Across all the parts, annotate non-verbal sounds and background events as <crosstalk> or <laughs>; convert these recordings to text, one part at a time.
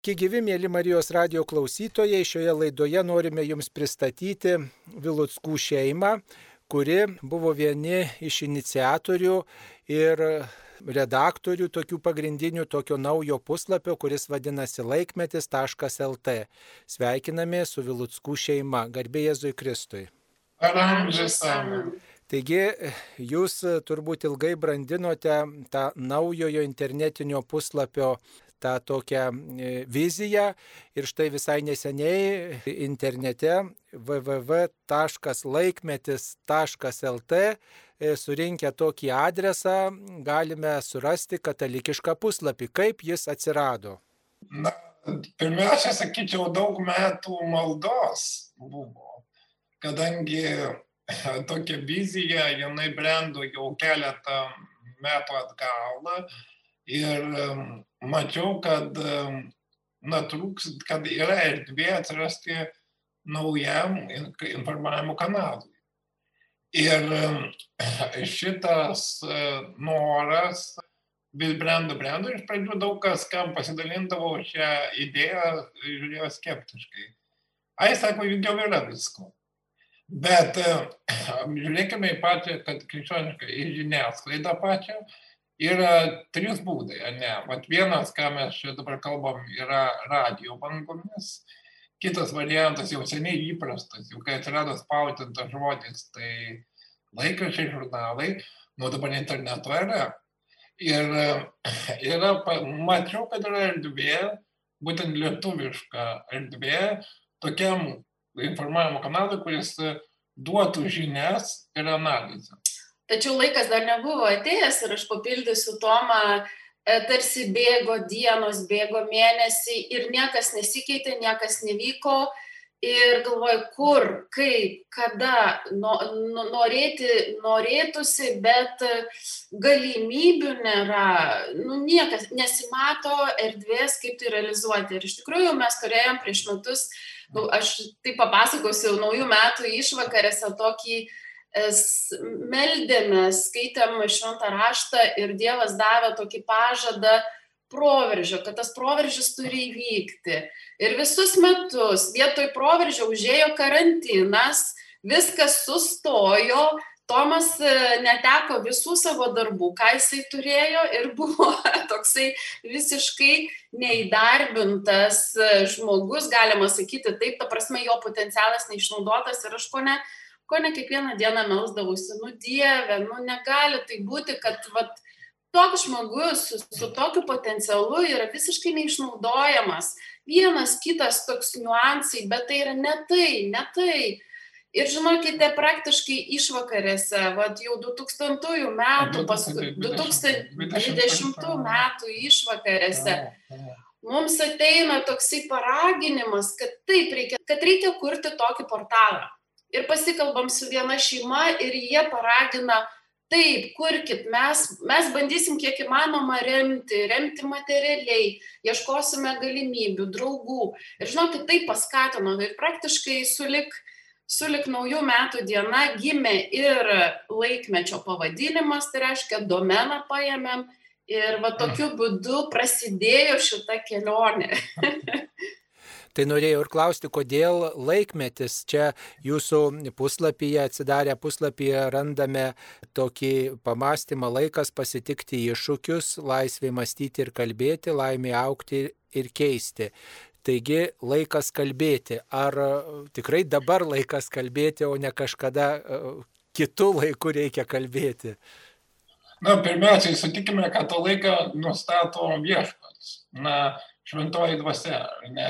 Sveiki gyvi, mėly Marijos radio klausytojai. Šioje laidoje norime Jums pristatyti Vilutskų šeimą, kuri buvo vieni iš iniciatorių ir redaktorių tokių pagrindinių tokio naujo puslapio, kuris vadinasi laikmetis.lt. Sveikiname su Vilutskų šeima. Garbė Jėzui Kristui. Taigi, jūs turbūt ilgai brandinote tą naujojo internetinio puslapio tą tokią e, viziją ir štai visai neseniai internete www.laikmetis.lt e, surinkę tokį adresą galime surasti katalikišką puslapį. Kaip jis atsirado? Na, pirmiausia, sakyčiau, daug metų maldos buvo, kadangi tokia vizija, jinai brendo jau keletą metų atgal ir mačiau, kad na, trūks, kad yra erdvė atsirasti naujam informavimo kanalui. Ir <clears throat> šitas e, noras vis brendo, brendo iš pradžių daug kas, kam pasidalindavo šią idėją, žiūrėjo skeptiškai. Ai, sako, jau yra visko. Bet <clears throat> žiūrėkime į pačią, kad krikščionišką į žiniasklaidą pačią, yra trys būdai, ne? Vat vienas, ką mes čia dabar kalbam, yra radio bangomis, kitas variantas jau seniai įprastas, jau kai atsirado spausdintas žodis, tai laikrašiai, žurnalai, nu dabar interneto era. Ir <clears throat> yra, mačiau, kad yra erdvė, būtent lietuviška erdvė, tokiam informavimo kanalui, kuris duotų žinias ir analizę. Tačiau laikas dar nebuvo atėjęs ir aš papildysiu Tomą, e, tarsi bėgo dienos, bėgo mėnesiai ir niekas nesikeitė, niekas nevyko. Ir galvoju, kur, kaip, kada no, no, norėti, norėtųsi, bet galimybių nėra, nu, niekas nesimato erdvės, kaip tai realizuoti. Ir iš tikrųjų mes turėjom prieš metus, nu, aš tai papasakosiu, naujų metų išvakarėse tokį uh, meldėmės, skaitėm šventą raštą ir Dievas davė tokį pažadą proveržio, kad tas proveržis turi įvykti. Ir visus metus vietoj proveržio užėjo karantinas, viskas sustojo, Tomas e, neteko visų savo darbų, ką jisai turėjo ir <laughs> buvo toksai visiškai neįdarbintas e, žmogus, galima sakyti, taip, ta prasme, jo potencialas neišnaudotas ir aš ko ne ko ne kiekvieną dieną melsdavausi, nu Dieve, nu negali tai būti, kad vat, toks žmogus su, su tokiu potencialu yra visiškai neišnaudojamas. Vienas kitas toks niuansai, bet tai yra ne tai, ne tai. Ir žinokite, praktiškai išvakarėse, vad jau 2000 metų, paskui 2020 metų išvakarėse, mums ateina toksai paraginimas, kad taip reikia, kad reikia kurti tokį portalą ir pasikalbam su viena šeima ir jie paragina, taip, kurkit, mes, mes bandysim kiek įmanoma remti, remti materialiai, ieškosime galimybių, draugų. Ir žinokit, tai paskatino ir praktiškai sulik, sulik naujų metų diena gimė ir laikmečio pavadinimas, tai reiškia, domeną paėmėm ir va tokiu būdu prasidėjo šita kelionė. <laughs> Tai norėjau ir klausti, kodėl laikmetis čia jūsų puslapyje, atsidarę puslapyje randame tokį pamastymą laikas pasitikti iššūkius, laisvė mąstyti ir kalbėti, laimė aukti ir keisti. Taigi laikas kalbėti. Ar tikrai dabar laikas kalbėti, o ne kažkada e, kitų laikų reikia kalbėti? Na, pirmiausiai, sutikime, kad tą laiką nustato viešpats. Na, šventoji dvasia. Ne,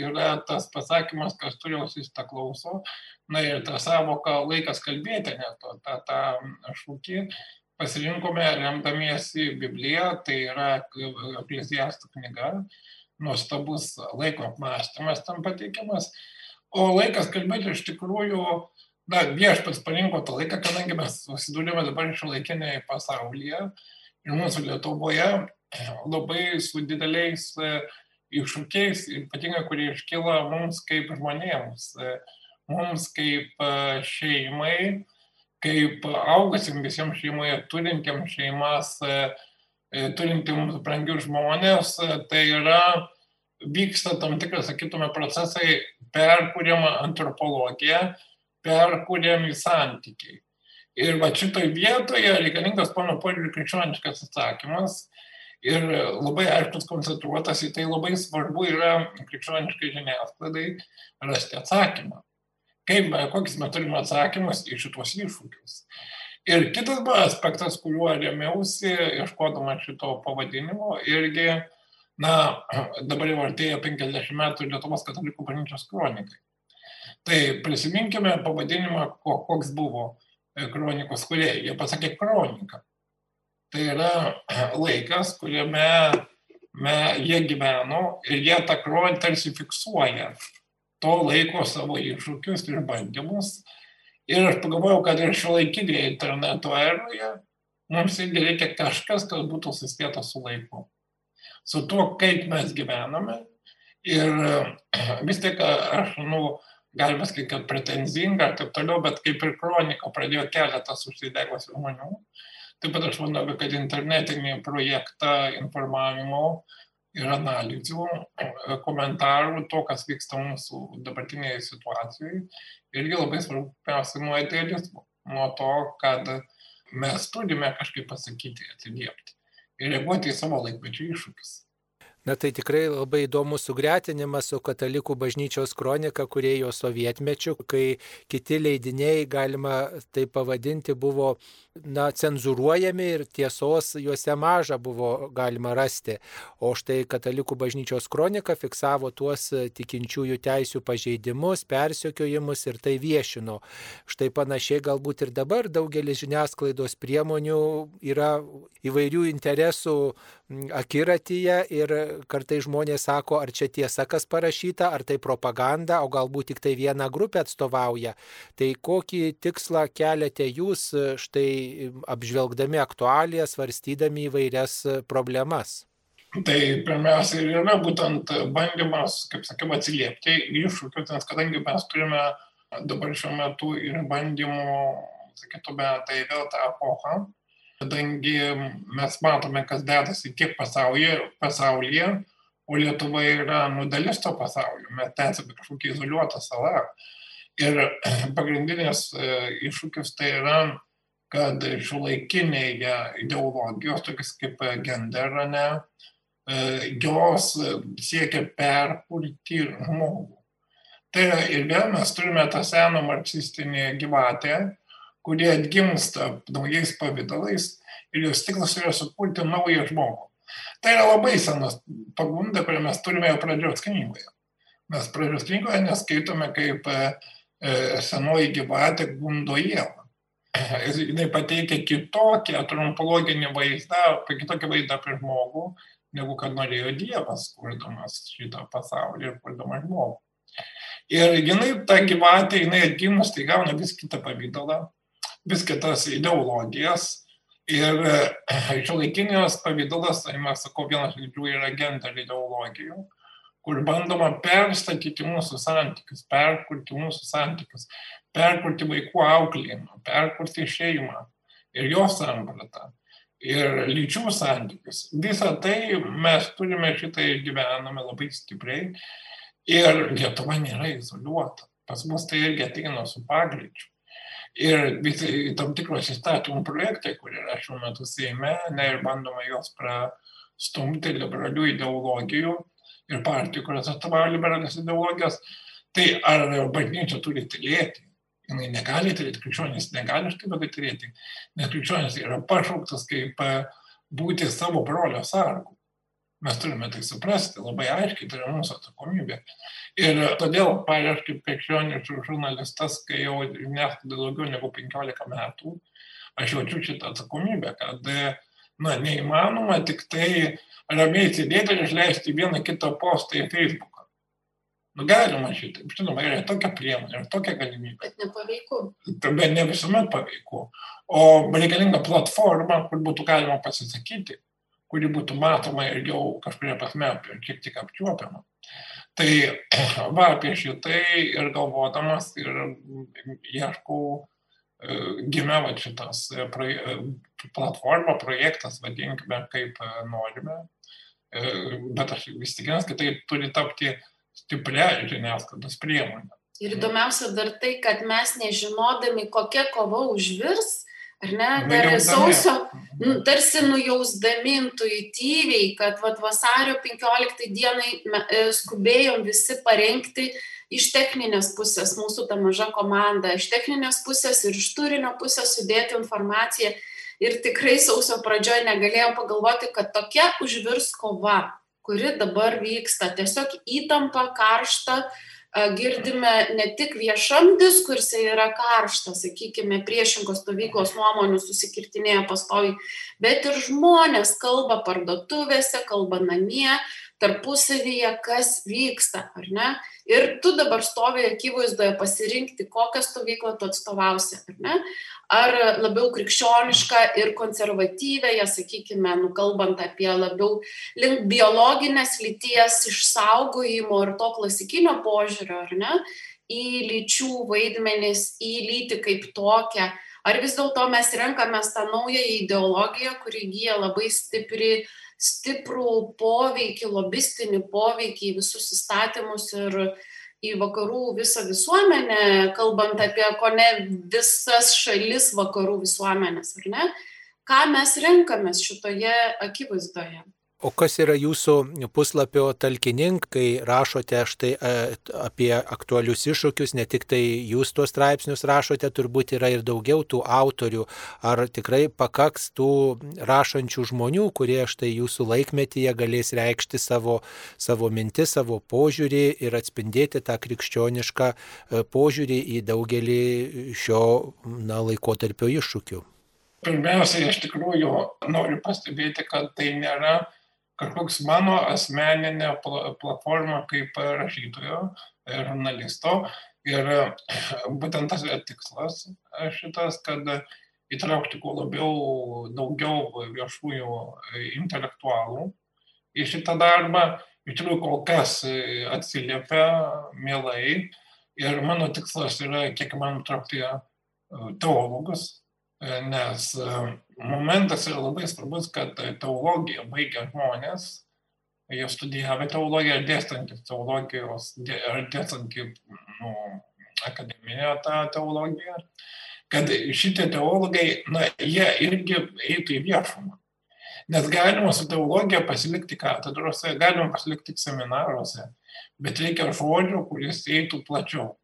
yra tas pasakymas, kas turi ausis, tą klauso. Na ir tą savoką laikas kalbėti, net tą, tą, tą šūkį pasirinkome remdamiesi Bibliją, tai yra Eklesiastų knyga, nuostabus laiko apmąstymas tam pateikiamas. O laikas kalbėti iš tikrųjų, na, viešpats parinko tą laiką, kadangi mes susidūrėme dabar šio laikinėje pasaulyje ir mūsų Lietuvoje labai su dideliais e, iššūkiais, ypatingai kurie iškyla mums kaip žmonėms, e, mums kaip e, šeimai, kaip augusim visiems šeimoje, turintiem šeimas, turintiems brangius žmonės, tai yra vyksta tam tikras, sakytume, procesai perkūrėma antropologija, perkūrėmi santykiai. Ir va šitoj vietoje reikalingas mano požiūrį krikščioniškas atsakymas ir labai aiškus koncentruotas į tai labai svarbu yra krikščioniškai žiniasklaidai rasti atsakymą. Kaip, kokius mes turime atsakymus į šitos iššūkius. Ir kitas aspektas, kuriuo remiausi, ieškodama šito pavadinimo, irgi, na, dabar jau artėja 50 metų Lietuvos katalikų bažnyčios kronikai. Tai prisiminkime pavadinimą, koks buvo e, kronikos kuriejai. Jie pasakė kroniką. Tai yra laikas, kuriame me, jie gyveno ir jie tą kroniką tarsi fiksuoja to laiko savo iššūkius ir bandymus Ir aš pagalvojau, kad ir šiuolaikinėje interneto eroje mums irgi reikia kažkas, kas būtų susijęta su laiku. Su tuo, kaip mes gyvename. Ir vis tik aš, nu, galima sakyti, kad pretenzinga ir taip toliau, bet kaip ir kronika pradėjo keletas užsidegusių žmonių. Taip pat aš manau, kad internetinį projektą informavimo ir analizių, komentarų to, kas vyksta mūsų dabartinėje situacijoje, irgi labai svarbu nuo idealizmo, nuo to, kad mes turime kažkaip pasakyti, atsiliepti ir reaguoti į savo laikmečio iššūkius. Na tai tikrai labai įdomus sugretinimas su katalikų bažnyčios kronika, kurie jo sovietmečiu, kai kiti leidiniai, galima tai pavadinti, buvo na, cenzuruojami ir tiesos juose maža buvo galima rasti. O štai Katalikų bažnyčios kronika fiksavo tuos tikinčiųjų teisių pažeidimus, persiekiojimus ir tai viešino. Štai panašiai galbūt ir dabar daugelis žiniasklaidos priemonių yra įvairių interesų akiratyje ir kartai žmonės sako, ar čia tiesa, kas parašyta, ar tai propaganda, o galbūt tik tai viena grupė atstovauja. Tai kokį tikslą keliate jūs štai apžvelgdami aktualiją, svarstydami įvairias problemas? Tai pirmiausia ir yra būtent bandymas, kaip sakiau, atsiliepti iššūkius, nes kadangi mes turime dabar šiuo metu ir bandymų, sakytume, tai vėl tą epochą, kadangi mes matome, kas dedasi tiek pasaulyje, pasaulyje o Lietuva yra nu, dalis to pasaulio, mes esame kažkokia izoliuota sala. Ir <clears throat> pagrindinis e, iššūkis tai yra kad šiuolaikinėje ideologijos, tokias kaip genderane, jos siekia perkurti žmogų. Tai ir vėl mes turime tą seną marksistinį gyvatę, kurie atgimsta naujais pavydalais ir jos tiklas yra sukurti naują žmogų. Tai yra labai senas pagunda, kurią mes turime jau pradžios knygoje. Mes pradžios knygoje neskaitome, kaip senoji gyvatė gundo Jėvą jinai pateikia kitokį antropologinį vaizdą, kitokį vaizdą apie žmogų, negu kad norėjo Dievas, kurdamas šitą pasaulį ir kurdamas žmogų. Ir jinai, ta gyvatė, jinai atgimus, tai gauna vis kitą pavydalą, vis kitas ideologijas. Ir <clears throat> šio laikinės pavydalas, tai mes sakau, vienas iš jų yra gender ideologijų, kur bandoma perstatyti mūsų santykius, perkurti mūsų santykius perkurti vaikų auklėjimą, perkurti šeimą ir jos sampratą ir lyčių santykius. Visą tai mes turime šitą išgyvename labai stipriai ir Lietuva nėra izoliuota. Pas mus tai irgi ateina su pagreičiu. Ir visi tam tikros įstatymų projektai, kurie yra šiuo metu Seime, ne, ir bandoma juos prastumti liberalių ideologijų ir partijų, kurios atstovauja liberalias ideologijas, tai ar bažnyčia turi tylėti? Jinai negali turėti, krikščionis negali štai bet turėti, nes krikščionis yra pašauktas kaip e, būti savo brolio sargu. Mes turime tai suprasti labai aiškiai, tai yra mūsų atsakomybė. Ir todėl, pavyzdžiui, kaip krikščionis žurnalistas, kai jau žiniasklaida daugiau negu 15 metų, aš jaučiu šitą atsakomybę, kad na, neįmanoma tik tai ramiai sėdėti ir išleisti vieną kitą postą į Facebook. Nu, galima šitaip, žinoma, yra tokia priemonė, yra tokia galimybė. Bet nepaveiku. Bet ne visuomet paveiku. O reikalinga platforma, kur būtų galima pasisakyti, kuri būtų matoma ir jau kažkuria prasme šiek tiek apčiuopiama. Tai va apie šitai ir galvodamas ir ieškau, gimė va šitas proje, platforma, projektas, vadinkime kaip norime, bet aš vis tikiuosi, kad tai turi tapti stipria žiniasklaidos priemonė. Ir įdomiausia dar tai, kad mes nežinodami, kokia kova užvirs, ar ne, dar sausio, nu, tarsi nujausdami intuityviai, kad vat, vasario 15 dienai e, skubėjom visi parengti iš techninės pusės mūsų ta maža komanda, iš techninės pusės ir iš turinio pusės sudėti informaciją. Ir tikrai sausio pradžioje negalėjom pagalvoti, kad tokia užvirs kova, kuri dabar vyksta, tiesiog įtampa, karšta, uh, girdime ne tik viešam diskurse yra karšta, sakykime, priešingos stovyklos nuomonių susikirtinėja pastoviai, bet ir žmonės kalba parduotuvėse, kalba namie, tarpusavyje, kas vyksta, ar ne? Ir tu dabar stovi akivaizdoje pasirinkti, kokią stovyklą tu atstovausi, ar ne? ar labiau krikščionišką ir konservatyvę, ją sakykime, nukalbant apie labiau link biologinės lyties išsaugojimo ir to klasikinio požiūrio, ar ne, į lyčių vaidmenis, į lytį kaip tokią. Ar vis dėlto mes renkamės tą naują ideologiją, kuri gyja labai stipri, stiprų poveikį, lobistinį poveikį į visus įstatymus ir į vakarų visą visuomenę, kalbant apie ko ne visas šalis vakarų visuomenės, ar ne? Ką mes renkamės šitoje akivaizdoje? O kas yra jūsų puslapio talkininkai, rašote štai e, apie aktualius iššūkius, ne tik tai jūs tuos straipsnius rašote, turbūt yra ir daugiau tų autorių. Ar tikrai pakaks tų rašančių žmonių, kurie štai jūsų laikmetyje galės reikšti savo, savo mintis, savo požiūrį ir atspindėti tą krikščionišką e, požiūrį į daugelį šio na, laikotarpio iššūkių? Pirmiausia, iš tikrųjų noriu pastebėti, kad tai nėra kažkoks mano asmeninė platforma kaip rašytojo, žurnalisto. Ir <clears throat> būtent tas tikslas šitas, kad įtraukti kuo labiau daugiau viešųjų intelektualų į šitą darbą. Iš tikrųjų, kol kas atsiliepia mielai. Ir mano tikslas yra, kiek man traukti teologus, nes momentas yra labai svarbus, kad teologiją baigia žmonės, jie studijavę teologiją, dėstantis teologijos, ar dėstantį nu, akademinę tą teologiją, kad šitie teologai, na, jie irgi eitų į viešumą. Nes galima su teologija pasilikti katedrose, galima pasilikti seminaruose, bet reikia žodžio, kuris eitų plačiau.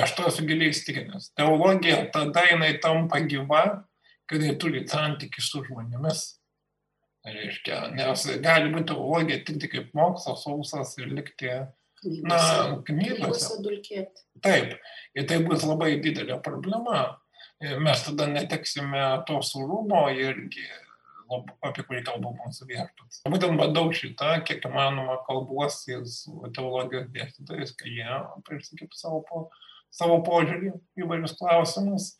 Aš to esu giliai įstikinęs. Teologija tada jinai tampa gyva, kad jie turi santykių su žmonėmis. Reiškia, nes gali būti teologija tik kaip mokslas, sausas ir likti, na, knygose. Taip, ir tai bus labai didelė problema. Mes tada neteksime to surumo irgi, apie kurį kalba mūsų viešpats. Būtent bandau šitą, kiek įmanoma, kalbuosi su teologijos dėstytojais, kai jie prisikip savo, po, savo požiūrį į vairius klausimus.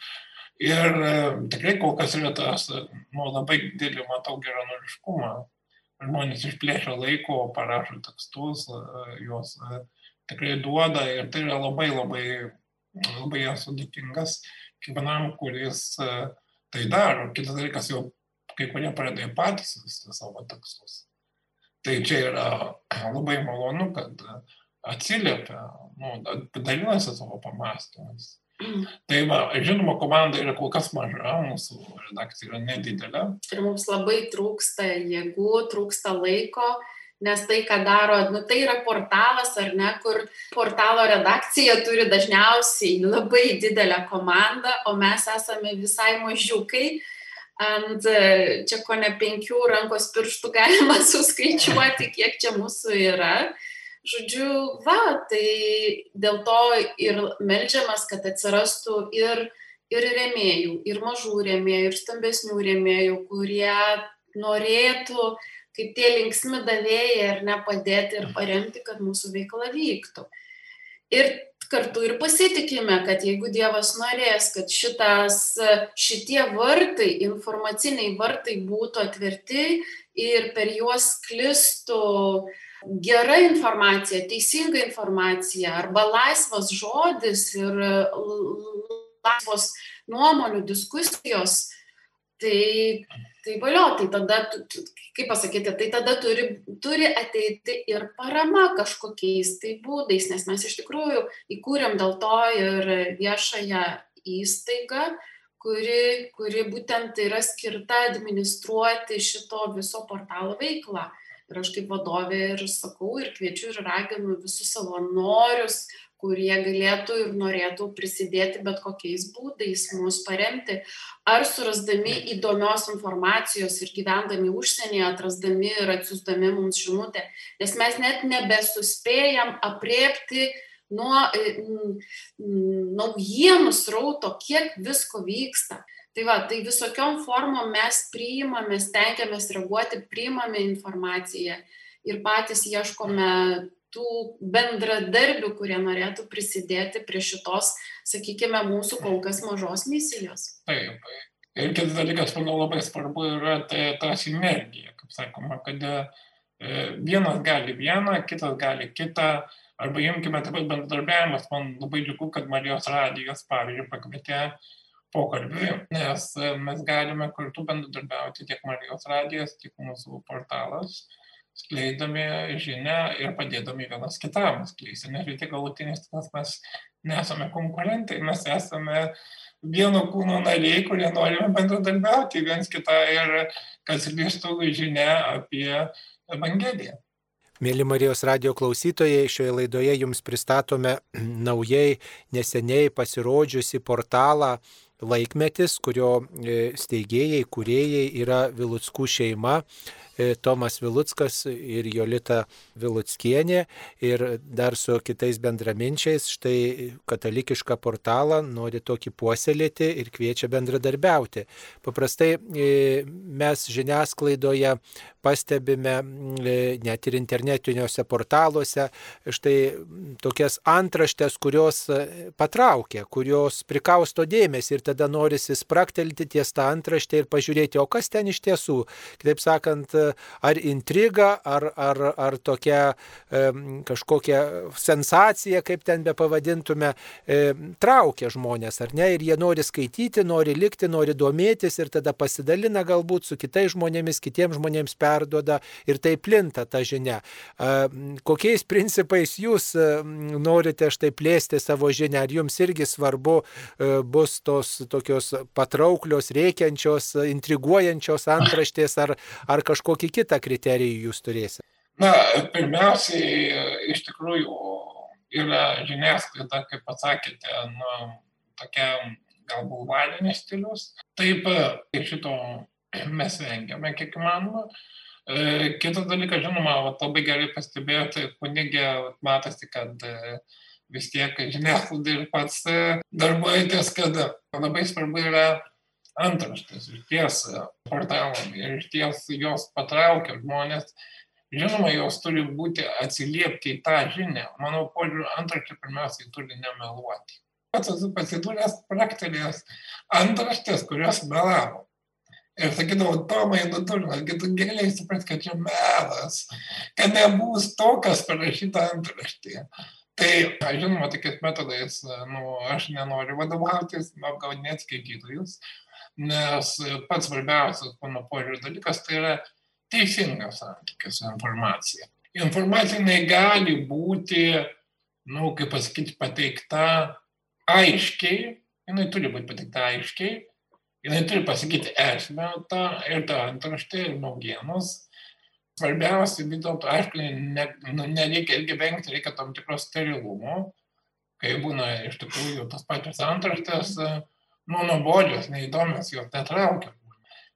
Ir e, tikrai kol kas yra tas, e, nu, labai didelį, matau, geranoriškumą. Žmonės išplėšia laiko, parašo tekstus, e, juos tikrai duoda ir tai yra labai labai, labai esu dėkingas kiekvienam, kuris tai daro. Kitas dalykas, jau kai kurie pradėjo patys savo tekstus. Tai čia yra labai malonu, kad atsiliepia, nu, dalinasi savo pamastymais. Tai va, žinoma, komanda yra kol kas maža, mūsų redakcija yra nedidelė. Ir mums labai trūksta jėgų, trūksta laiko, nes tai, ką daro, nu, tai yra portalas, ar ne, kur portalo redakcija turi dažniausiai labai didelę komandą, o mes esame visai mažiukai. Ant čia ko ne penkių rankos pirštų galima suskaičiuoti, kiek čia mūsų yra. Žodžiu, va, tai dėl to ir melžiamas, kad atsirastų ir, ir remėjų, ir mažų remėjų, ir stambesnių remėjų, kurie norėtų, kaip tie linksmi davėjai, ar ne padėti ir paremti, kad mūsų veikla vyktų. Ir kartu ir pasitikime, kad jeigu Dievas norės, kad šitas, šitie vartai, informaciniai vartai būtų atverti ir per juos sklistų uh, gera informacija, teisinga informacija arba laisvas žodis ir laisvos nuomonių diskusijos, tai tai valio tai tada kaip pasakyti tai tada turi turi ateiti ir parama kažkokiais tai būdais nes mes iš tikrųjų įkūrėm dėl to ir viešąją įstaigą kuri kuri būtent yra skirta administruoti šito viso portalo veiklą ir aš kaip vadovė ir sakau ir kviečiu ir raginu visus savanorius kurie galėtų ir norėtų prisidėti bet kokiais būdais mus paremti. Ar surasdami įdomios informacijos ir gyvendami užsienyje atrasdami ir atsiųsdami mums žinutę. Nes mes net nebesuspėjam aprėpti nuo e, naujienų srauto kiek visko vyksta tai va tai visokiom formom mes priimame stengiamės reaguoti priimame informaciją ir patys ieškome tų bendradarbių kurie norėtų prisidėti prie šitos sakykime mūsų kol kas mažos misijos. Taip. Ir kitas dalykas manau labai svarbu yra tai ta sinergija kaip sakoma kad e, vienas gali vieną kitas gali kitą. Arba imkime taip pat bendradarbiavimas man labai džiugu kad marijos radijas pavyzdžiui pakvietė pokalbiui nes mes galime kartu bendradarbiauti tiek marijos radijas tiek mūsų portalas skleisdami žinią ir padėdami vienas kitam skleisti. Nes tiek galutinis tikslas mes nesame konkurentai, mes esame vieno kūno nariai, kurie norime bendradarbiauti viens kitą ir kad skleistų žinia apie Evangeliją. Mėly Marijos radio klausytojai, šioje laidoje jums pristatome <clears throat> naujai neseniai pasirodžiusi portalą Laikmetis, kurio e, steigėjai, kuriejai yra Vilutskų šeima. E, Tomas Vilutskas ir Jolita Vilutskienė ir dar su kitais bendraminčiais štai katalikišką portalą nori tokį puoselėti ir kviečia bendradarbiauti. Paprastai e, mes žiniasklaidoje pastebime e, net ir internetiniuose portaluose štai tokias antraštės, kurios patraukia, kurios prikausto dėmesį ir tada norisi spraktelti ties tą antraštę ir pažiūrėti, o kas ten iš tiesų. Kitaip sakant, ar intriga, ar, ar, ar tokia kažkokia sensacija, kaip ten be pavadintume, traukia žmonės, ar ne, ir jie nori skaityti, nori likti, nori domėtis ir tada pasidalina galbūt su kitais žmonėmis, kitiems žmonėms perdoda ir tai plinta ta žinia. Kokiais principais jūs norite štai plėsti savo žinią, ar jums irgi svarbu e, bus tos tokios patrauklios, reikiančios, intriguojančios antraštės ar, ar kažkokios kokį kitą kriterijų jūs turėsite? Na, pirmiausiai, iš tikrųjų, yra žiniasklaida, kaip pasakėte, nu, tokia galbūt valinis stilius. Taip, šito mes vengiame kiek įmanoma. E, kitas dalykas, žinoma, labai gerai pastebėjote, kunigė matosi, kad e, vis tiek žiniasklaida ir pats e, darbuojatės, kad labai svarbu yra antraštės išties portalam ir išties jos patraukia žmonės. Žinoma, jos turi būti atsiliepti į tą žinią. Mano požiūriu, antraštė pirmiausiai turi nemeluoti. Pats esu pasidūręs praktinės antraštės, kurios melavo. Ir sakydavau, Tomai, nu tu, tu giliai supras, kad čia melas, kad nebus to, kas parašyta antraštėje. Tai, žinoma, tokiais metodais, nu, aš nenoriu vadovautis, apgaudinėti skaitytojus, nes pats svarbiausias mano požiūrio dalykas tai yra teisingas santykis su informacija. Informacija negali būti, na, nu, kaip pasakyti, pateikta aiškiai, jinai turi būti pateikta aiškiai, jinai turi pasakyti esmę tą ir tą antraštę ir naujienos. Svarbiausia, vis dėlto, aišku, ne, nu, nereikia irgi vengti, reikia tam tikros sterilumo, kai būna iš tikrųjų tas pačias antraštės, uh, nu, nuobodžios, neįdomios, jos netraukia.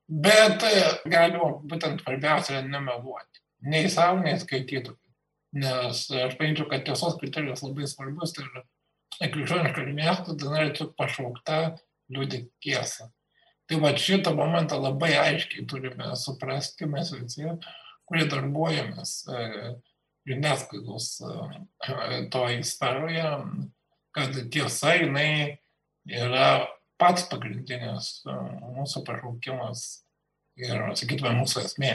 Bet e, galima būtent svarbiausia nemeluoti. Nei savo, nei skaitytojui. Nes aš paimčiau, kad tiesos kriterijus labai svarbus ir krikščioniška žiniasklaida yra tik pašaukta liūdėti tiesą. Tai va šitą momentą labai aiškiai turime suprasti mes visi, kurie darbuojamės e, žiniasklaidos e, toje sferoje, kad tiesa jinai yra pats pagrindinis e, mūsų pašaukimas ir, sakytume, mūsų esmė.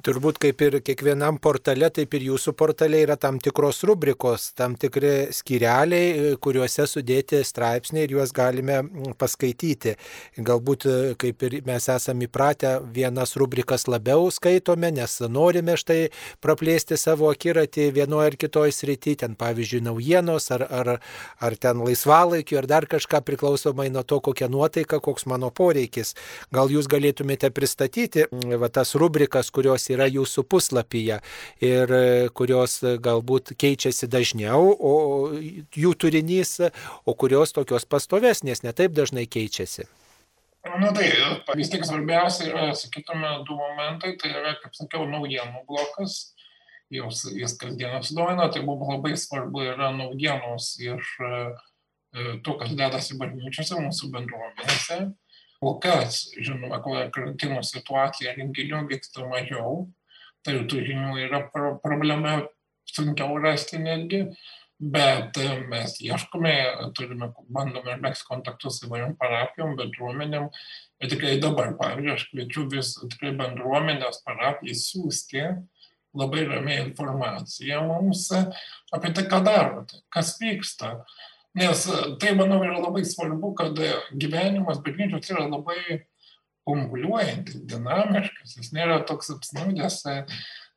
Turbūt kaip ir kiekvienam portale, taip ir jūsų portale yra tam tikros rubrikos, tam tikri skireliai, kuriuose sudėti straipsniai ir juos galime mm, paskaityti. Galbūt kaip ir mes esame įpratę, vienas rubrikas labiau skaitome, nes norime štai praplėsti savo akiratį vienoje ar kitoje srityje, ten pavyzdžiui naujienos ar, ar, ar ten laisvalaikiu ar dar kažką priklausomai nuo to, kokia nuotaika, koks mano poreikis. Gal jūs galėtumėte pristatyti mm, va, tas rubrikas, kurios yra jūsų puslapyje ir e, kurios e, galbūt keičiasi dažniau, o jų turinys, o kurios tokios pastovesnės, netaip dažnai keičiasi. Na tai, vis tik svarbiausia yra, sakytume, du momentai, tai yra, kaip sakiau, naujienų blokas, jos, jis kasdien apsiduoina, tai buvo labai svarbu yra naujienos iš e, to, kas dedasi bažnyčiose, mūsų bendruomenėse. Kol kas, žinoma, kol karantino situacija renginių vyksta mažiau, tai tų žinių yra problema sunkiau rasti netgi, bet e, mes ieškome, turime, bandome megzti kontaktus įvairiom parapijom, bendruomenėm. Ir tikrai dabar, pavyzdžiui, aš kviečiu vis tikrai bendruomenės parapijai siūsti labai ramiai informaciją mums apie tai, ką darote, kas vyksta. Nes tai, manau, yra labai svarbu, kad gyvenimas bažnyčios yra labai kunguliuojantis, dinamiškas, jis nėra toks apsnūdęs.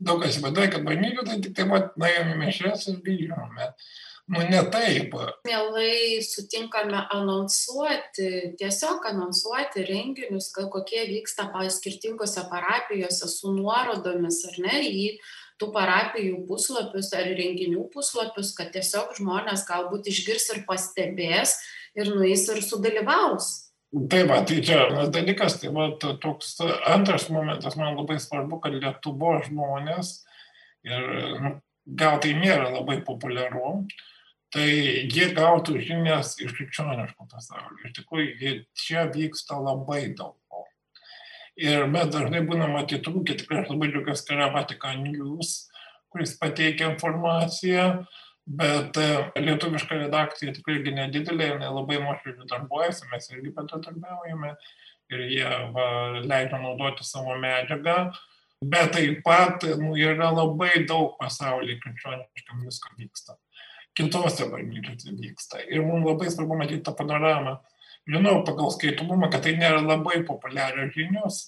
Daug kas įsivaizduoja, kad bažnyčių tai tik tai vat, nuėjome mišės ir grįžome. Nu, ne taip. Mielai sutinkame anonsuoti, tiesiog anonsuoti renginius, kokie vyksta skirtingose parapijose su nuorodomis ar ne į tų parapijų puslapius ar renginių puslapius, kad tiesiog žmonės galbūt išgirs ir pastebės ir nueis ir sudalyvaus. Tai va, tai čia vienas dalykas, tai va, toks antras momentas, man labai svarbu, kad Lietuvo žmonės, ir nu, gal tai nėra labai populiaru, tai jie gautų žinias iš krikščioniško pasaulio. Iš tikrųjų, čia vyksta labai daug. Ir mes dažnai būname atitrūkę, tikrai aš labai džiaugiuosi, kad yra Vatikan News, kuris pateikia informaciją, bet e, lietuviška redakcija tikrai nedidelė, jinai labai nuoširdžiai darbuojasi, mes irgi bendradarbiaujame ir jie va, leidžia naudoti savo medžiagą, bet taip pat nu, yra labai daug pasaulyje krikščioniškam visko vyksta. Kitose bažnyčiose vyksta. Ir mums labai svarbu matyti tą panoramą. Žinau pagal skaitomumą, kad tai nėra labai populiarios žinios,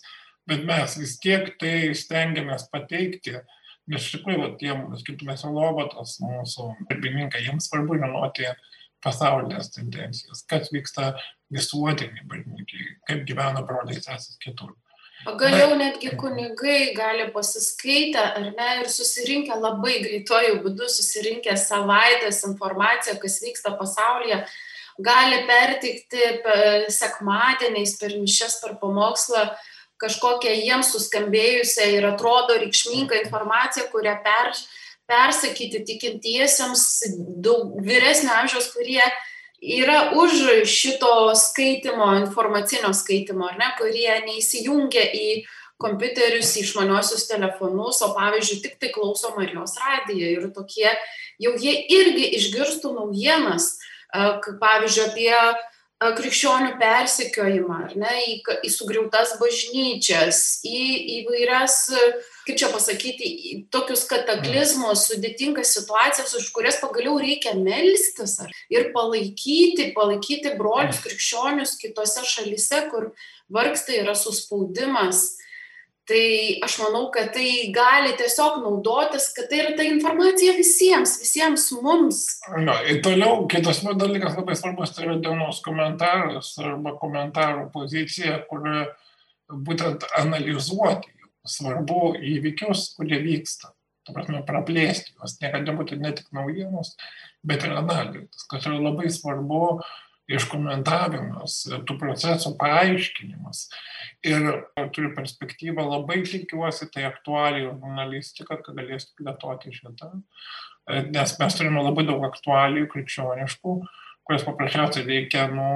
bet mes vis tiek tai stengiamės pateikti Nes iš tikrųjų, va, tiem, sakytume, Silovatos mūsų darbininkai, jiems svarbu žinoti pasaulinės tendencijas, kas vyksta visuotiniai bažnyčiai, kaip gyvena broliai sesės kitur. Pagaliau netgi kunigai gali pasiskaitę ar ne ir susirinkę labai greitojų būdų, susirinkę savaitės informaciją, kas vyksta pasaulyje, gali pertikti sekmadieniais per mišes, per pamokslą kažkokią jiems suskambėjusią ir atrodo reikšmingą informaciją, kurią per, persakyti tikintiesiems daug vyresnio amžiaus, kurie yra už šito skaitimo, informacinio skaitimo, ar ne, kurie neįsijungia į kompiuterius, į išmaniosius telefonus, o pavyzdžiui, tik tai klauso Marijos radiją ir tokie, jau jie irgi išgirstų naujienas, pavyzdžiui, apie krikščionių persekiojimą, ne, į, į sugriautas bažnyčias, į įvairias, kaip čia pasakyti, tokius kataklizmus, sudėtingas situacijas, už kurias pagaliau reikia melstis ar, ir palaikyti, palaikyti brolius krikščionius kitose šalise, kur vargsta yra suspaudimas tai aš manau kad tai gali tiesiog naudotis kad tai yra ta informacija visiems visiems mums. Na ir toliau kitas dalykas labai svarbus tai yra dienos komentaras arba komentarų pozicija kur būtent analizuoti svarbu įvykius kurie vyksta. Ta prasme praplėsti juos. Niekad nebūtų ne tik naujienos bet ir analizės kas yra labai svarbu iškomentavimas tų procesų paaiškinimas ir turiu perspektyvą, labai tikiuosi, tai aktualijų žurnalistika, kad galėsiu plėtoti šitą, nes mes turime labai daug aktualijų krikščioniškų, kurias paprasčiausiai reikia nu,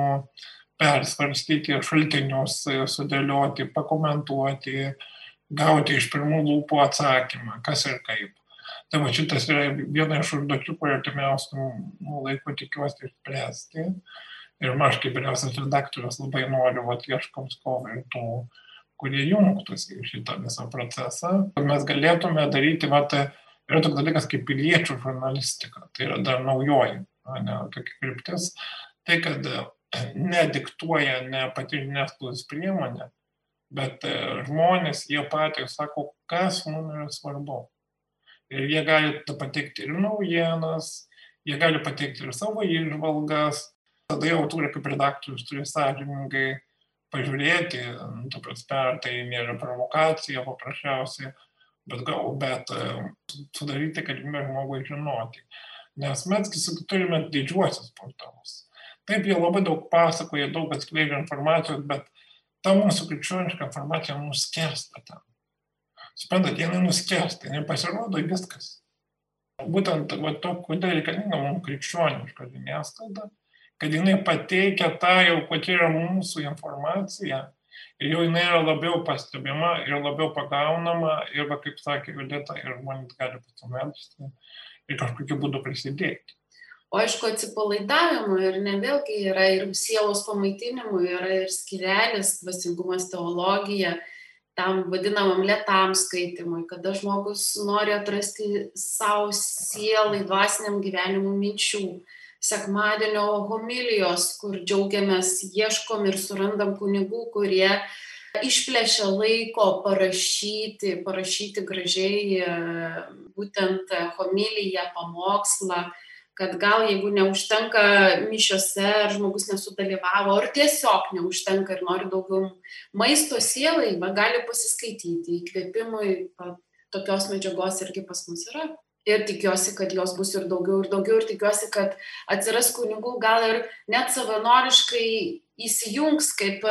persvarstyti, šaltinius sudėlioti, pakomentuoti, gauti iš pirmų lūpų atsakymą, kas ir kaip. Tai va šitas yra viena iš užduočių, kurią artimiausių nu, laikų tikiuosi išspręsti. Ir aš kaip vyriausias redaktorius labai noriu, vat, ieškom skolai tų kurie jungtųsi į šitą visą procesą. Mes galėtume daryti, vat, yra toks dalykas kaip piliečių žurnalistika, tai yra dar naujoji, ne tokia kryptis, tai kad nediktuoja ne pati žiniasklaidos priemonė, bet e, žmonės, jie patys sako, kas mums yra svarbu. Ir jie gali pateikti ir naujienas, jie gali pateikti ir savo įžvalgas, tada jau turi kaip redaktorius, turi sąžiningai pažiūrėti, nu, ta prasme, ar tai nėra provokacija paprasčiausiai, bet gal, bet e, sudaryti galimybę žmogui žinoti. Nes mes turime didžiuosius portalus. Taip, jie labai daug pasakoja, daug atskleidžia informacijos, bet ta mūsų krikščioniška informacija nuskesta ten. Suprantat, jinai nuskesta, jinai pasirodo viskas. Būtent va, to, kodėl reikalinga mums krikščioniška žiniasklaida, kad jinai pateikia tą jau, kokia yra mūsų informacija ir jau jinai yra labiau pastebima ir labiau pagaunama ir, va, kaip sakė Violeta, ir žmonės gali pasimelsti ir kažkokiu būdu prisidėti. O aišku, atsipalaidavimo ir ne vėlgi yra ir sielos pamaitinimų, yra ir skirelis, dvasingumas teologija, tam vadinamam lėtam skaitimui, kada žmogus nori atrasti savo sielai, dvasiniam gyvenimui minčių sekmadienio homilijos, kur džiaugiamės, ieškom ir surandam kunigų, kurie išplėšia laiko parašyti, parašyti gražiai būtent homiliją, pamokslą, kad gal jeigu neužtenka mišiose, ar žmogus nesudalyvavo, ar tiesiog neužtenka ir nori daugiau maisto sielai, gali pasiskaityti. Įkvėpimui, tokios medžiagos irgi pas mus yra ir tikiuosi, kad jos bus ir daugiau ir daugiau ir tikiuosi, kad atsiras kunigų gal ir net savanoriškai įsijungs kaip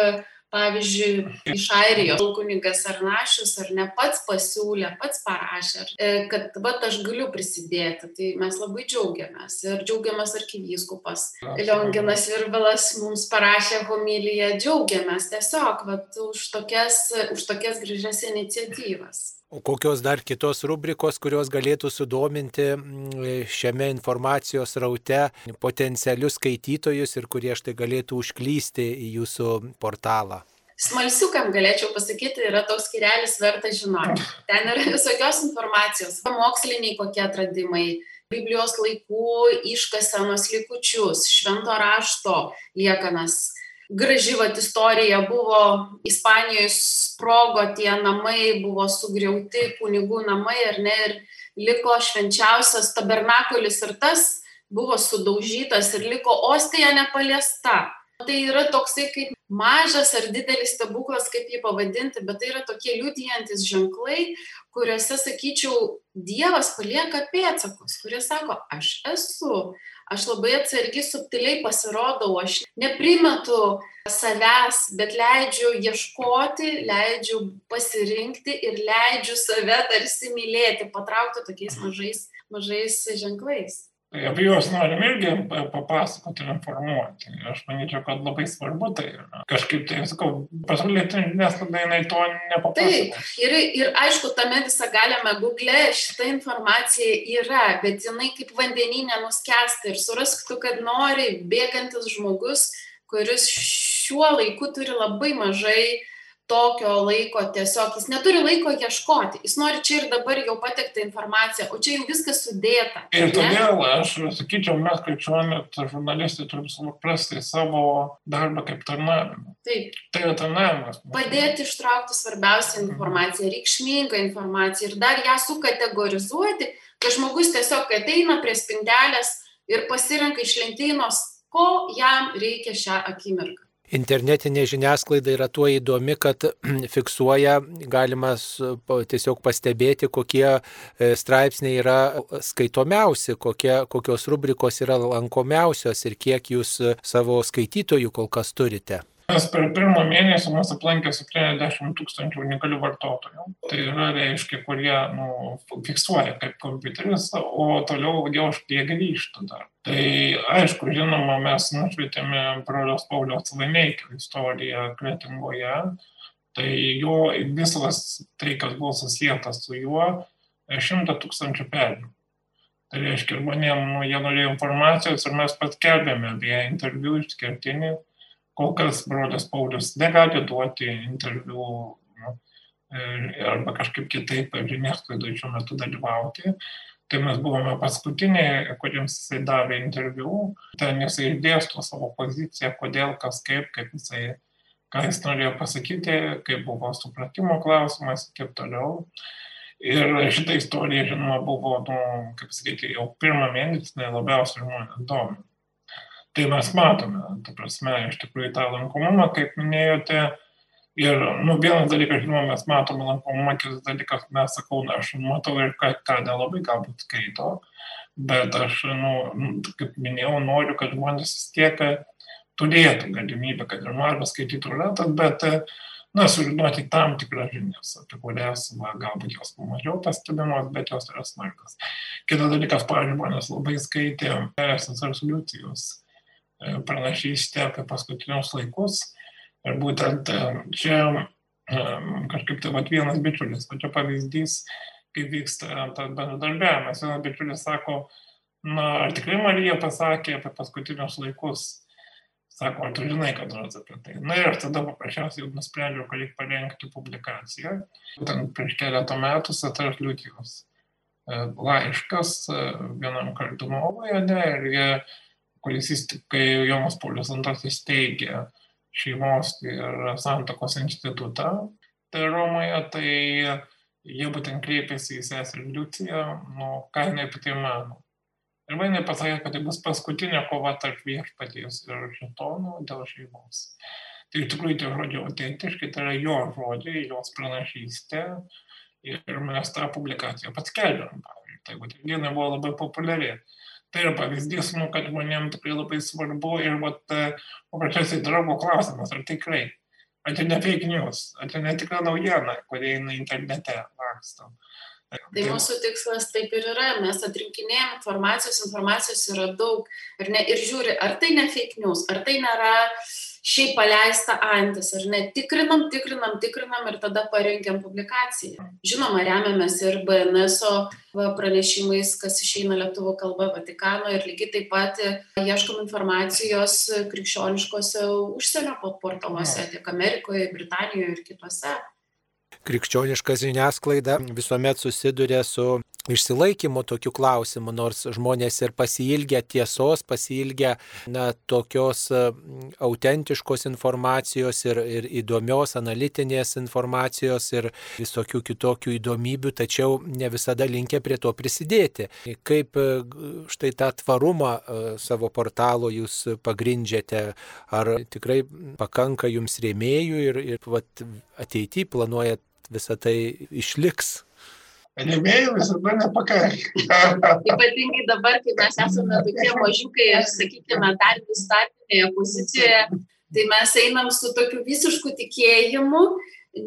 pavyzdžiui, iš Airijos kunigas Arnašius ar ne pats pasiūlė, pats parašė, e, kad vat aš galiu prisidėti. Tai mes labai džiaugiamės ir džiaugiamės arkivyskupas. Lionginas Virbalas mums parašė homiliją, džiaugiamės tiesiog vat, už, tokias, už tokias gražias iniciatyvas. O kokios dar kitos rubrikos, kurios galėtų sudominti mm, šiame informacijos raute potencialius skaitytojus ir kurie štai galėtų užklysti į jūsų portalą? Smalsiukam galėčiau pasakyti, yra toks skirelis verta žinoti. Ten yra visokios informacijos, moksliniai kokie atradimai, Biblijos laikų iškasenos likučius, švento rašto liekanas, graži vat istorija buvo Ispanijoje sprogo tie namai, buvo sugriauti kunigų namai ar ne, ir liko švenčiausias tabernakulis ir tas buvo sudaužytas ir liko ostija nepaliesta. Tai yra toksai kaip mažas ar didelis stebuklas, kaip jį pavadinti, bet tai yra tokie liudijantis ženklai, kuriuose, sakyčiau, Dievas palieka pėtsakus, kurie sako, aš esu, aš labai atsargiai, subtiliai pasirodau, aš neprimetu savęs, bet leidžiu ieškoti, leidžiu pasirinkti ir leidžiu save tarsi mylėti, patraukti tokiais mažais, mažais ženklais. Tai apie juos norim irgi papasakoti ir informuoti. Aš manyčiau, kad labai svarbu tai yra. Kažkaip tai, sakau, pasaulyje žiniasklaida jinai to nepapasako. Taip, ir, ir aišku, tame visą galime Google šitą informaciją yra, bet jinai kaip vandeninė nuskesti ir surask tu, kad nori bėgantis žmogus, kuris šiuo laiku turi labai mažai tokio laiko tiesiog, jis neturi laiko ieškoti, jis nori čia ir dabar jau patektą informaciją, o čia jau viskas sudėta. Ir todėl aš sakyčiau, mes krikščionės žurnalistai turim suprasti savo darbą kaip tarnavimą. Taip. Tai yra tarnavimas. Padėti ištraukti svarbiausią informaciją, reikšmingą informaciją ir dar ją sukategorizuoti, kad žmogus tiesiog ateina prie spintelės ir pasirenka iš lentynos, ko jam reikia šią akimirką. Internetinė žiniasklaida yra tuo įdomi, kad <clears throat> fiksuoja, galima tiesiog pastebėti, kokie e, straipsniai yra skaitomiausi, kokie, kokios rubrikos yra lankomiausios ir kiek jūs savo skaitytojų kol kas turite. Mes per pirmą mėnesį mus aplankė 70 tūkstančių unikalių vartotojų. Tai yra, reiškia, kurie nu, fiksuoja kaip kompiuteris, o toliau jau jie grįžta dar. Tai aišku, žinoma, mes nušvietėme brolios Paulios Laimeikio istoriją Kretingoje. Tai jo visas tai, kas buvo susijęs su juo, 100 tūkstančių peržiūrų. Tai reiškia, žmonėms nu, jie norėjo informacijos ir mes paskelbėme apie interviu išskirtinį kol kas brolis Paulius negali duoti interviu arba kažkaip kitaip žiniasklaidoje šiuo metu dalyvauti. Tai mes buvome paskutiniai, kuriems jisai davė interviu, ten jisai išdėsto savo poziciją, kodėl, kas kaip, kaip jisai, ką jis norėjo pasakyti, kaip buvo supratimo klausimas ir taip toliau. Ir šitą istoriją, žinoma, buvo, nu, kaip sakyti, jau pirmą mėnesį labiausiai žmonės domina. Tai mes matome, ta prasme, iš tikrųjų tą lankomumą, kaip minėjote, Ir nu, vienas dalykas, žinoma, mes matome lankomumą, kitas dalykas, mes sakau, na, aš matau ir ką, ką nelabai galbūt skaito, bet aš, nu, kaip minėjau, noriu, kad žmonės vis tiek turėtų galimybę, kad ir mažą skaitytų ratas, bet, na, sužinoti tam tikras žinias, apie kurias, va, galbūt jos mažiau pastebimos, bet jos yra svarbios. Kitas dalykas, pavyzdžiui, žmonės labai skaitė esės rezoliucijos e, pranašystę apie paskutinius laikus Ir būtent e, čia e, kažkaip tai vat, vienas bičiulis, o čia pavyzdys, kaip vyksta tas bendradarbiavimas. Vienas bičiulis sako, na, ar tikrai Marija pasakė apie paskutinius laikus? Sako, ar tu žinai, kad nors apie tai? Na ir tada paprasčiausiai jau nusprendžiau, kad reikia parengti publikaciją. Būtent prieš keletą metų Satars Liutijos laiškas vienam kardinolui, ne, ir jie, kuris, kai Jonas Paulius II steigė šeimos ir santokos institutą tai Romoje, tai jie būtent kreipėsi į seserį Liuciją, nu, ką jinai apie tai mano. Ir jinai pasakė, kad tai bus paskutinė kova tarp viešpaties ir šetonų dėl šeimos. Tai iš tikrųjų tie žodžiai autentiški, tai yra jo žodžiai, jos pranašystė. Ir mes tą publikaciją paskelbėm, pavyzdžiui. Tai būtent jinai buvo labai populiari tai yra pavyzdys, nu, kad žmonėms tikrai labai svarbu ir e, paprasčiausiai draugo klausimas, ar tikrai, ar tai ne fake news, ar tai netikra naujiena, kurie eina internete laksto. Tai mūsų tikslas taip ir yra, mes atrinkinėjom informacijos, informacijos yra daug. Ir, ne, ir žiūri, ar tai ne fake news, ar tai nėra uh, šiaip paleista antis, ar ne, tikrinam, tikrinam, tikrinam ir tada parengiam publikaciją. Žinoma, remiamės ir BNSO pranešimais, kas išeina lietuvo kalba Vatikano ir lygiai taip pat ieškom informacijos krikščioniškose užsienio portaluose, tiek Amerikoje, Britanijoje ir kitose krikščioniška žiniasklaida visuomet susiduria su išsilaikymu tokiu klausimu, nors žmonės ir pasilgia tiesos, pasilgia na, tokios autentiškos informacijos ir, ir įdomios analitinės informacijos ir visokių kitokių įdomybių, tačiau ne visada linkia prie to prisidėti. Kaip štai tą tvarumą savo portalo jūs pagrindžiate, ar tikrai pakanka jums rėmėjų ir, ir vat, ateityje planuojat visą tai išliks? Rėmėjų visada nepakanka. <laughs> Ypatingai dabar, kai mes esame tokie mažiukai, sakykime, dar vis startinėje pozicijoje, tai mes einam su tokiu visišku tikėjimu,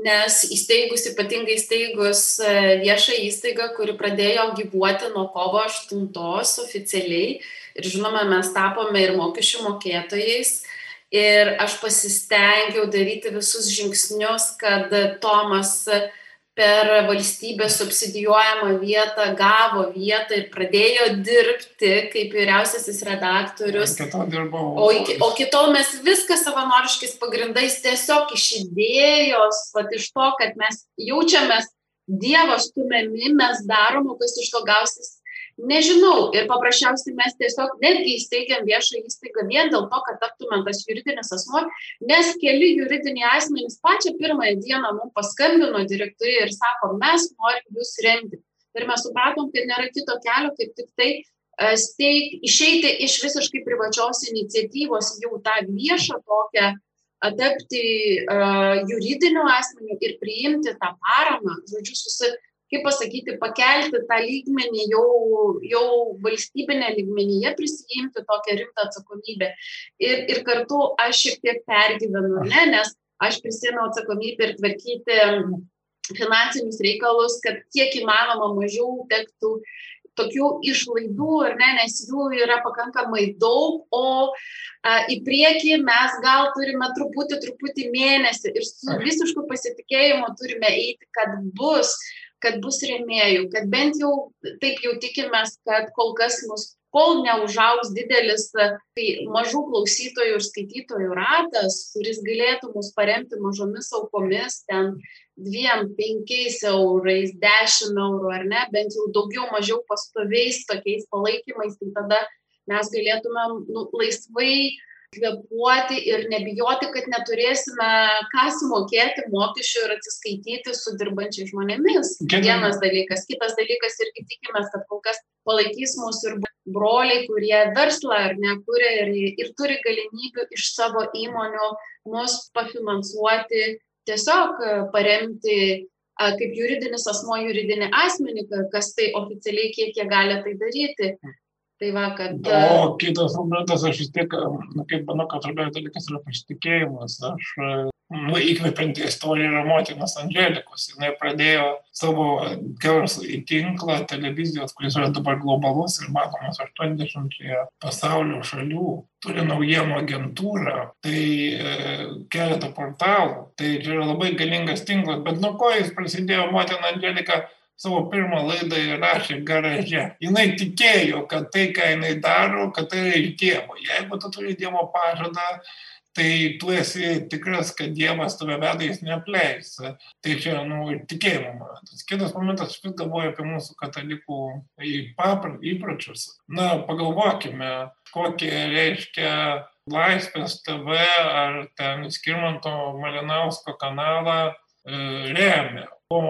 nes įsteigus, ypatingai įsteigus e, viešą įstaigą, kuri pradėjo gyvuoti nuo kovo 8 oficialiai ir žinoma, mes tapome ir mokesčių mokėtojais ir aš pasistengiau daryti visus žingsnius, kad Tomas per valstybės subsidijuojamą vietą gavo vietą ir pradėjo dirbti kaip vyriausiasis redaktorius. O, iki, o kitol mes viską savanoriškais pagrindais tiesiog iš idėjos, pat iš to, kad mes jaučiamės Dievo stumiami, mes darom, o kas iš to gausis Nežinau ir paprasčiausiai mes tiesiog netgi įsteigėm viešą įstaigą vien dėl to, kad taptumėm tas juridinis asmo, nes keli juridiniai asmenys pačią pirmąją dieną mums paskambino direktoriai ir sako, mes norim jūs remti. Ir mes supratom, kad nėra kito kelio, kaip tik tai e, steig, išeiti iš visiškai privačios iniciatyvos jau tą viešą tokią tapti uh, juridiniu asmeniu ir priimti tą paramą, žodžiu, susi, kaip pasakyti, pakelti tą lygmenį jau, jau valstybinė lygmenyje, prisijimti tokią rimtą atsakomybę. Ir, ir kartu aš šiek tiek pergyvenu, ne, nes aš prisėmiau atsakomybę ir tvarkyti finansinius reikalus, kad kiek įmanoma mažiau tektų tokių išlaidų, ne, nes jų yra pakankamai daug, o a, į priekį mes gal turime truputį, truputį mėnesį ir su visišku pasitikėjimu turime eiti, kad bus kad bus rėmėjų, kad bent jau taip jau tikimės, kad kol kas mus, kol neužaugs didelis tai mažų klausytojų ir skaitytojų ratas, kuris galėtų mus paremti mažomis aukomis, ten dviem, penkiais eurais, dešimt eurų ar ne, bent jau daugiau mažiau pastoviais tokiais palaikymais, tai tada mes galėtumėm nu, laisvai kvėpuoti ir nebijoti, kad neturėsime ką sumokėti mokesčių ir atsiskaityti su dirbančiai žmonėmis. Gerai. Vienas dalykas. Kitas dalykas irgi tikimės, kad kol kas palaikys mūsų ir broliai, kurie verslą ar nekuria ir, ir turi galimybių iš savo įmonių mus pafinansuoti, tiesiog paremti kaip juridinis asmo juridinį asmenį, kas tai oficialiai kiek jie gali tai daryti. Tai va, kad... O kitas momentas, aš vis tiek, nu, kaip manau, kad svarbiausias dalykas yra pasitikėjimas. Aš, nu, įkvepianti istorija yra motinas Angelikos. Jis pradėjo savo garsų į tinklą televizijos, kuris yra dabar globalus ir matomas 80 pasaulio šalių. Turi naujienų agentūrą, tai e, keletą portalų. Tai čia yra labai galingas tinklas. Bet nuo ko jis prasidėjo motina Angelika? Savo pirmą laidą įrašė garaže. Jis tikėjo, kad tai, ką jinai daro, kad tai yra iš Dievo. Jeigu tu turi Dievo pažadą, tai tu esi tikras, kad Dievas tave veda, jis neapleis. Tai čia, nu, tikėjimo momentas. Kitas momentas, aš vis galvoju apie mūsų katalikų įpročius. Na, pagalvokime, kokie reiškia Laisvės TV ar ten Skirmanto Malinausko kanalą e, remia. O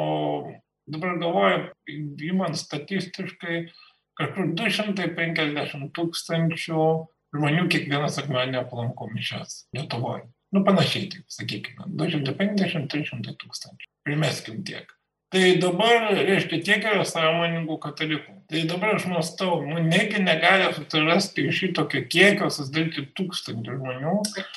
dabar galvoju, įmant statistiškai, kažkur 250 tūkstančių žmonių kiekvieną sekmadienį aplanko mišes Lietuvoje. Nu, panašiai, taip sakykime, 250-300 tūkstančių. Primeskim tiek. Tai dabar, reiškia, tiek yra sąmoningų katalikų. Tai dabar aš mąstau, nu, negi negali susirasti iš šitokio kiekio susidaryti tūkstančių žmonių. Ar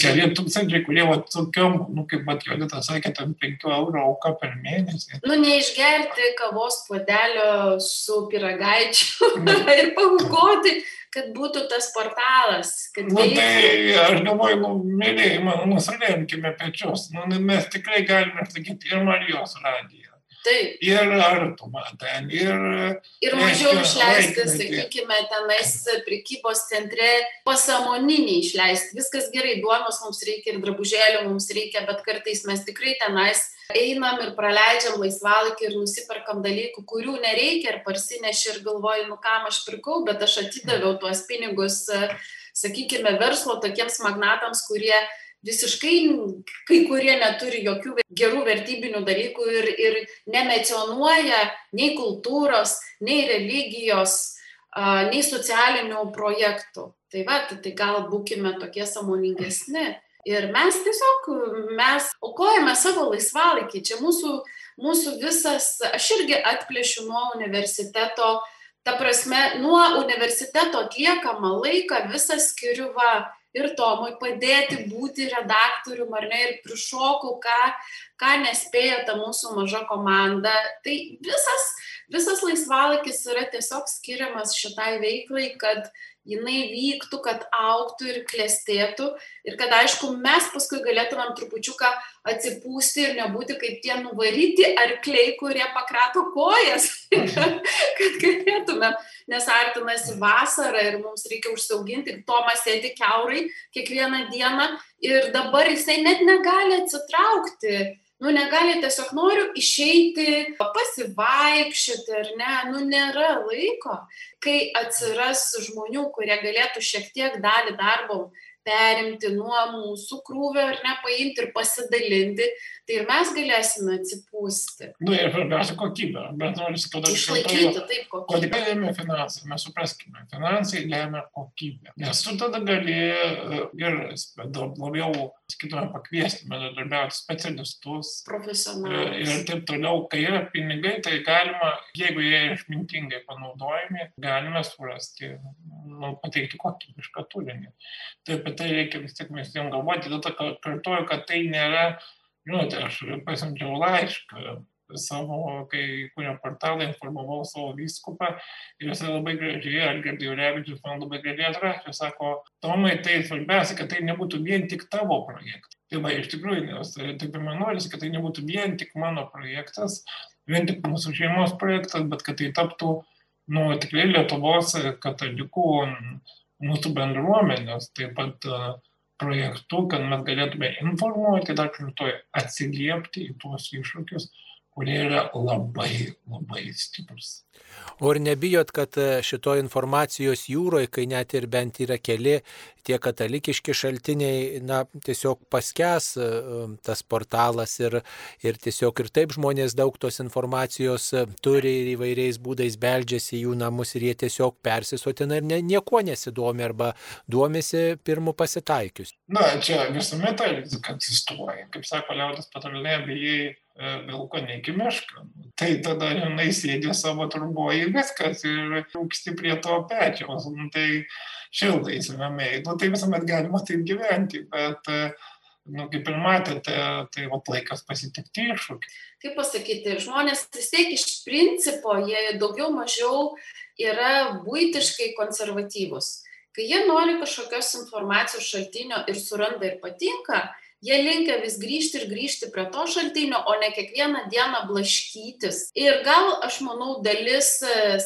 keli tūkstančiai, kurie va tokiom, nu, kaip pat Jolita sakė, tam 5 eurų auka per mėnesį. Nu, neišgerti kavos puodelio su piragaičiu <laughs> ir paukoti kad būtų tas portalas. Kad nu, tai aš galvoju, nu, mėlyje, nusiremkime pečius. Nu, mes tikrai galime sakyti ir Marijos radiją. Taip. Ir artumą ten, ir... Ir mažiau išleisti, sakykime, tenais prekybos centre pasamoniniai išleisti. Viskas gerai, duonos mums reikia ir drabužėlių mums reikia, bet kartais mes tikrai tenais einam ir praleidžiam laisvalaikį ir nusiperkam dalykų, kurių nereikia ir parsineši ir galvoju, nu kam aš pirkau, bet aš atidaviau tuos pinigus, sakykime, verslo tokiems magnatams, kurie visiškai kai kurie neturi jokių gerų vertybinių dalykų ir, ir nemecionuoja nei kultūros, nei religijos, nei socialinių projektų. Tai va, tai, tai gal būkime tokie samoningesni. Ir mes tiesiog, mes aukojame savo laisvalaikį. Čia mūsų, mūsų visas, aš irgi atplėšiu nuo universiteto, ta prasme, nuo universiteto atliekamą laiką visą skiriu va ir Tomui padėti būti redaktorium ar ne ir prišokau, ką, ką nespėjo ta mūsų maža komanda. Tai visas, visas laisvalaikis yra tiesiog skiriamas šitai veiklai, kad jinai vyktų, kad auktų ir klestėtų. Ir kad, aišku, mes paskui galėtumėm trupučiuką atsipūsti ir nebūti kaip tie nuvaryti arkliai, kurie pakrato kojas, <laughs> kad galėtumėm, nes artinasi vasara ir mums reikia užsiauginti, Tomas sėdi keurai kiekvieną dieną. Ir dabar jisai net negali atsitraukti nu negali tiesiog noriu išeiti, pasivaikščioti ar ne, nu nėra laiko. Kai atsiras žmonių, kurie galėtų šiek tiek dalį darbo perimti nuo mūsų krūvio ar ne paimti ir pasidalinti, tai ir mes galėsime atsipūsti. Na nu, ir svarbiausia kokybė. Bet noriu tada išlaikyti taip kokybę. Kodėl lemia finansai? Mes supraskime, finansai lemia kokybę. Nes tu tada gali e, ir labiau, sakytume, pakviesti bendradarbiauti specialistus. Profesionalus. Ir, taip toliau, kai yra pinigai, tai galima, jeigu jie išmintingai panaudojami, galime surasti, nu, pateikti kokybišką turinį. Taip apie tai reikia vis tiek mes jiem galvoti, dėl to kartuoju, kad tai nėra, žinote, aš pasiunčiau laišką savo, kai kurio portalą informavau savo vyskupą ir jisai labai gražiai, Algirdai Jurevičius man labai gražiai atrašė, sako, Tomai, tai svarbiausia, kad tai nebūtų vien tik tavo projektas. Tai va, iš tikrųjų, nes taip ir man norisi, kad tai nebūtų vien tik mano projektas, vien tik mūsų šeimos projektas, bet kad tai taptų, nu, tikrai Lietuvos katalikų mūsų bendruomenės, taip pat projektu, kad mes galėtume informuoti, dar kartu atsiliepti į tuos iššūkius, kurie yra labai, labai stiprus. O ar nebijot, kad e, šito informacijos jūroje, kai net ir bent yra keli tie katalikiški šaltiniai, na, tiesiog paskes e, tas portalas ir, ir tiesiog ir taip žmonės daug tos informacijos e, turi ir įvairiais būdais beldžiasi jų namus ir jie tiesiog persisotina ir ne, nieko nesidomi arba duomisi pirmų pasitaikius. Na, čia visuomet ta rizika egzistuoja. Kaip sako liaudės patalinė, bijai vilko neiki mešką. Tai tada jinai sėdė savo turboje ir viskas, ir rūksti prie to pečiaus. Nu, tai šiltais ramiai. Nu, tai visuomet galima taip gyventi, bet, nu, kaip ir matėte, tai va, laikas pasitikti iššūkį. Kaip pasakyti, žmonės vis tiek iš principo, jie daugiau mažiau yra būtiškai konservatyvus. Kai jie nori kažkokios informacijos šaltinio ir suranda ir patinka, jie linkę vis grįžti ir grįžti prie to šaltinio, o ne kiekvieną dieną blaškytis. Ir gal, aš manau, dalis,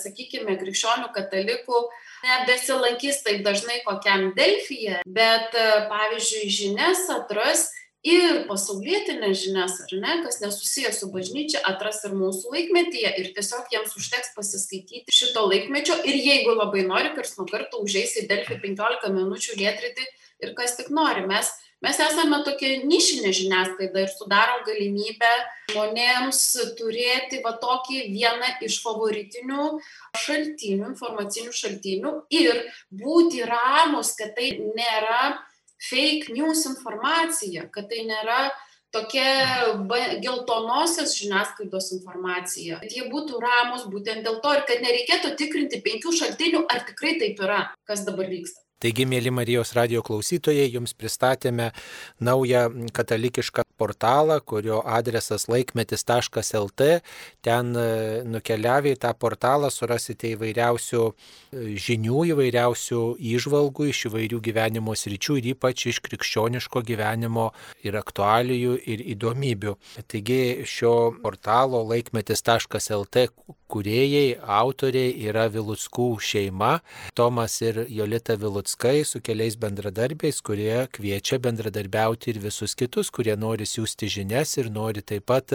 sakykime, krikščionių katalikų nebesilankys taip dažnai kokiam Delfyje, bet, pavyzdžiui, žinias atras ir pasaulietinės žinias, ar ne, kas nesusijęs su bažnyčia, atras ir mūsų laikmetyje ir tiesiog jiems užteks pasiskaityti šito laikmečio ir jeigu labai nori, kars nuo karto užeis į Delfį 15 minučių lietritį ir kas tik nori. Mes Mes esame tokia nišinė žiniasklaida ir sudarom galimybę žmonėms turėti va tokį vieną iš favoritinių šaltinių, informacinių šaltinių ir būti ramus, kad tai nėra fake news informacija, kad tai nėra tokia geltonosios žiniasklaidos informacija. Kad jie būtų ramus būtent dėl to ir kad nereikėtų tikrinti penkių šaltinių, ar tikrai taip yra, kas dabar vyksta. Taigi, mėly Marijos radio klausytojai, jums pristatėme naują katalikišką portalą, kurio adresas laikmetis.lt. Ten e, nukeliavę į tą portalą surasite įvairiausių e, žinių, įvairiausių įžvalgų iš įvairių gyvenimo sričių ir ypač iš krikščioniško gyvenimo ir aktualijų ir įdomybių. Taigi, šio portalo laikmetis.lt kuriejai, autoriai yra Vilutskų šeima, Tomas ir Jolita Vilutskai su keliais bendradarbiais, kurie kviečia bendradarbiauti ir visus kitus, kurie nori siūsti žinias ir nori taip pat,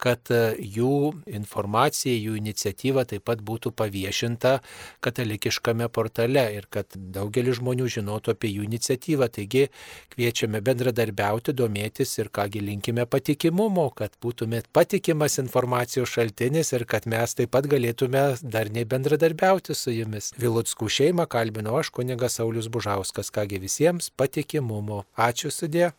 kad jų informacija, jų iniciatyva taip pat būtų paviešinta katalikiškame portale ir kad daugelis žmonių žinotų apie jų iniciatyvą. Taigi kviečiame bendradarbiauti, domėtis ir kągi linkime patikimumo, kad būtumėt patikimas informacijos šaltinis ir kad mes taip pat galėtume darniai bendradarbiauti su jumis. Vilutskų šeimą kalbino aš, kunigas Saulis Bužauskas, kągi visiems patikimumo. Ačiū sudė.